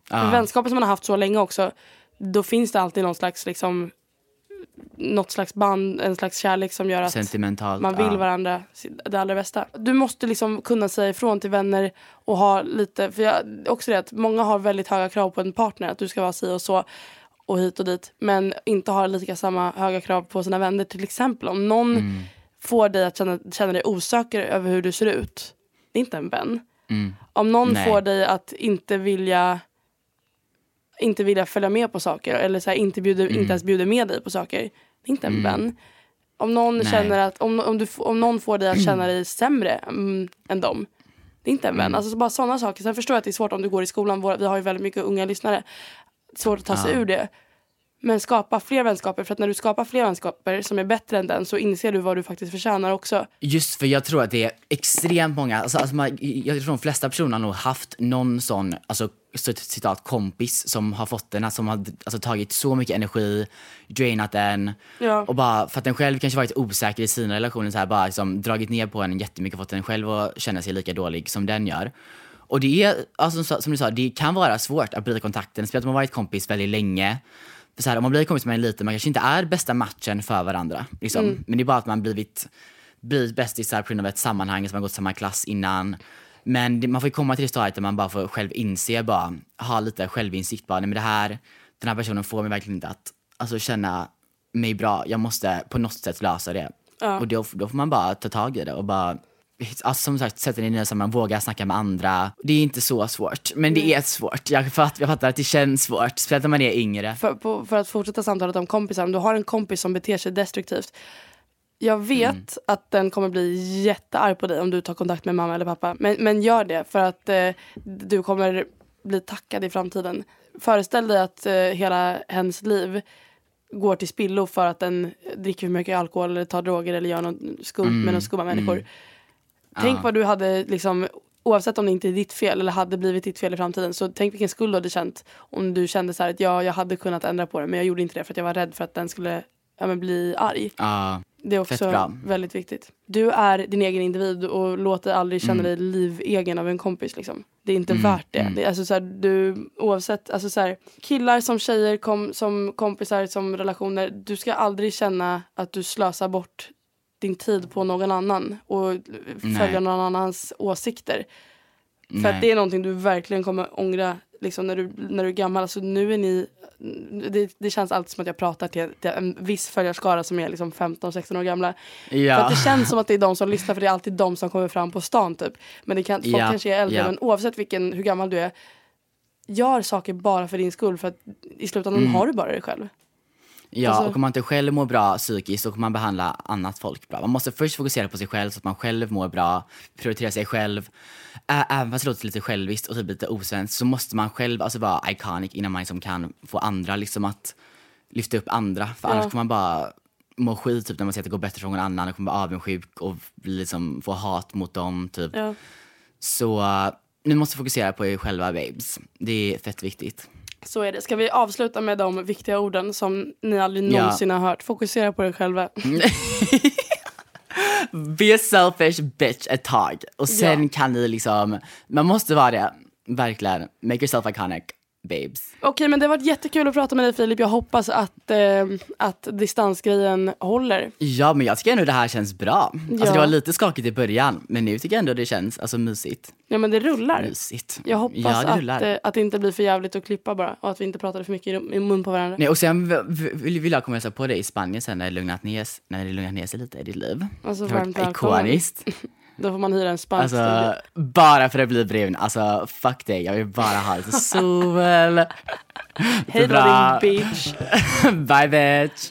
För Ja. vänskaper som man har haft så länge också, då finns det alltid någon slags liksom något slags band, en slags kärlek som gör att man vill ja. varandra det allra bästa. Du måste liksom kunna säga ifrån till vänner och ha lite, för jag, också det att många har väldigt höga krav på en partner, att du ska vara si och så och hit och dit, men inte har lika samma höga krav på sina vänner. Till exempel om någon Mm. får dig att känna, känna dig osäker över hur du ser ut, det är inte en vän. Mm. Om någon Nej. får dig att inte vilja inte vilja följa med på saker eller så här, inte, bjuder, Mm. inte ens bjuder med dig på saker. Det är inte en vän. Om någon, Nej. känner att, om, om, du, om någon får dig att känna dig [clears throat] sämre mm, än dem. Det är inte en vän. Mm. Alltså så bara sådana saker. Sen förstår jag att det är svårt om du går i skolan. Våra- Vi har ju väldigt mycket unga lyssnare. Svårt att ta sig Ja. ur det. Men skapa fler vänskaper. För att när du skapar fler vänskaper som är bättre än den så inser du vad du faktiskt förtjänar också. Just för jag tror att det är extremt många, alltså, alltså man, jag tror de flesta personer har nog haft någon sån, alltså så- citat kompis som har fått den, som har alltså, tagit så mycket energi, drainat den Ja. och bara för att den själv kanske varit osäker i sina relationer så här, bara liksom, dragit ner på en jättemycket, fått den själv att känna sig lika dålig som den gör. Och det är, alltså, så- som du sa, det kan vara svårt att bryta kontakten, speciellt om man varit kompis väldigt länge. För så här, om man blir kompis med en lite, man kanske inte är bästa matchen för varandra. Liksom. Men det är bara att man blivit, blivit bästisar på grund av ett sammanhang som man gått samma klass innan. Men det, man får ju komma till det stadiet där man bara får själv inse, bara ha lite självinsikt. Bara, nej, men det här, den här personen får mig verkligen inte att alltså, känna mig bra. Jag måste på något sätt lösa det. Ja. Och då, då får man bara ta tag i det och bara Alltså som sagt, sätta dig ner samman, våga snacka med andra. Det är inte så svårt, men det är svårt. Jag, fatt, jag fattar att det känns svårt, speciellt när man är yngre. för, på, för att fortsätta samtalet om kompisar, om du har en kompis som beter sig destruktivt. Jag vet Mm. att den kommer bli jättearg på dig om du tar kontakt med mamma eller pappa. Men, men gör det för att eh, du kommer bli tackad i framtiden. Föreställ dig att eh, hela hennes liv går till spillo för att den dricker för mycket alkohol eller tar droger eller gör något skumt Mm, med några skumma människor. Tänk vad du hade liksom Oavsett om det inte är ditt fel eller hade blivit ditt fel i framtiden så tänk vilken skuld du hade känt om du kände så här att ja, jag hade kunnat ändra på det men jag gjorde inte det för att jag var rädd för att den skulle ja, men bli arg. Ja, Det är också väldigt viktigt. Du är din egen individ och låt dig aldrig känna Mm. dig livegen av en kompis. Liksom. Det är inte värt det. det är alltså, så här, du, oavsett, alltså, så här, killar som tjejer, kom, som kompisar, som relationer. Du ska aldrig känna att du slösar bort din tid på någon annan och följa någon annans åsikter. För Nej. att det är någonting du verkligen kommer ångra liksom, när, du, när du är gammal. Alltså, nu är ni, det, det känns alltid som att jag pratar till, till en viss följarskara som är liksom 15-16 år gamla. För ja. att det känns som att det är de som [laughs] lyssnar för det är alltid de som kommer fram på stan typ. Men det kan, folk Ja, kanske är äldre ja. men oavsett vilken, hur gammal du är. Gör saker bara för din skull för att i slutändan Mm. har du bara dig själl. Ja, Alltså- och om man inte själv mår bra psykiskt så kommer man behandla annat folk bra. Man måste först fokusera på sig själv så att man själv mår bra, prioritera sig själv. Ä- Även fast det låter lite själviskt och typ lite osvenskt så måste man själv alltså vara iconic innan man liksom kan få andra liksom att lyfta upp andra. För Ja. annars kommer man bara må skit typ när man ser att det går bättre för någon annan och kommer vara avundsjuk och liksom få hat mot dem typ. Ja. Så uh, ni måste fokusera på er själva babes. Det är fett viktigt. Så är det. Ska vi avsluta med de viktiga orden som ni aldrig Ja. någonsin har hört? Fokusera på er själva. [laughs] Be a selfish bitch ett tag. Och sen Ja. kan ni liksom, man måste vara det. Verkligen. Make yourself iconic, babes. Okej men det har varit jättekul att prata med dig Filip. Jag hoppas att, eh, att distansgrejen håller. Ja men jag tycker ändå det här känns bra. Alltså Ja. det var lite skakigt i början, men nu tycker jag ändå det känns alltså mysigt. Ja men det rullar. Mysigt. Jag hoppas ja, det att, eh, att det inte blir för jävligt att klippa bara. Och att vi inte pratade för mycket i, i mun på varandra. Nej, och sen vill, vill jag komma och hälsa på dig i Spanien sen när det lugnat ner, när det lugnat ner sig lite i ditt liv. Alltså, det har varmt varit välkommen. ikoniskt. [laughs] Då får man hyra en spansk. Alltså, bara för att bli brun. Alltså, fuck dig. Jag vill bara ha lite [laughs] sol. Hej då din bitch. [laughs] Bye bitch.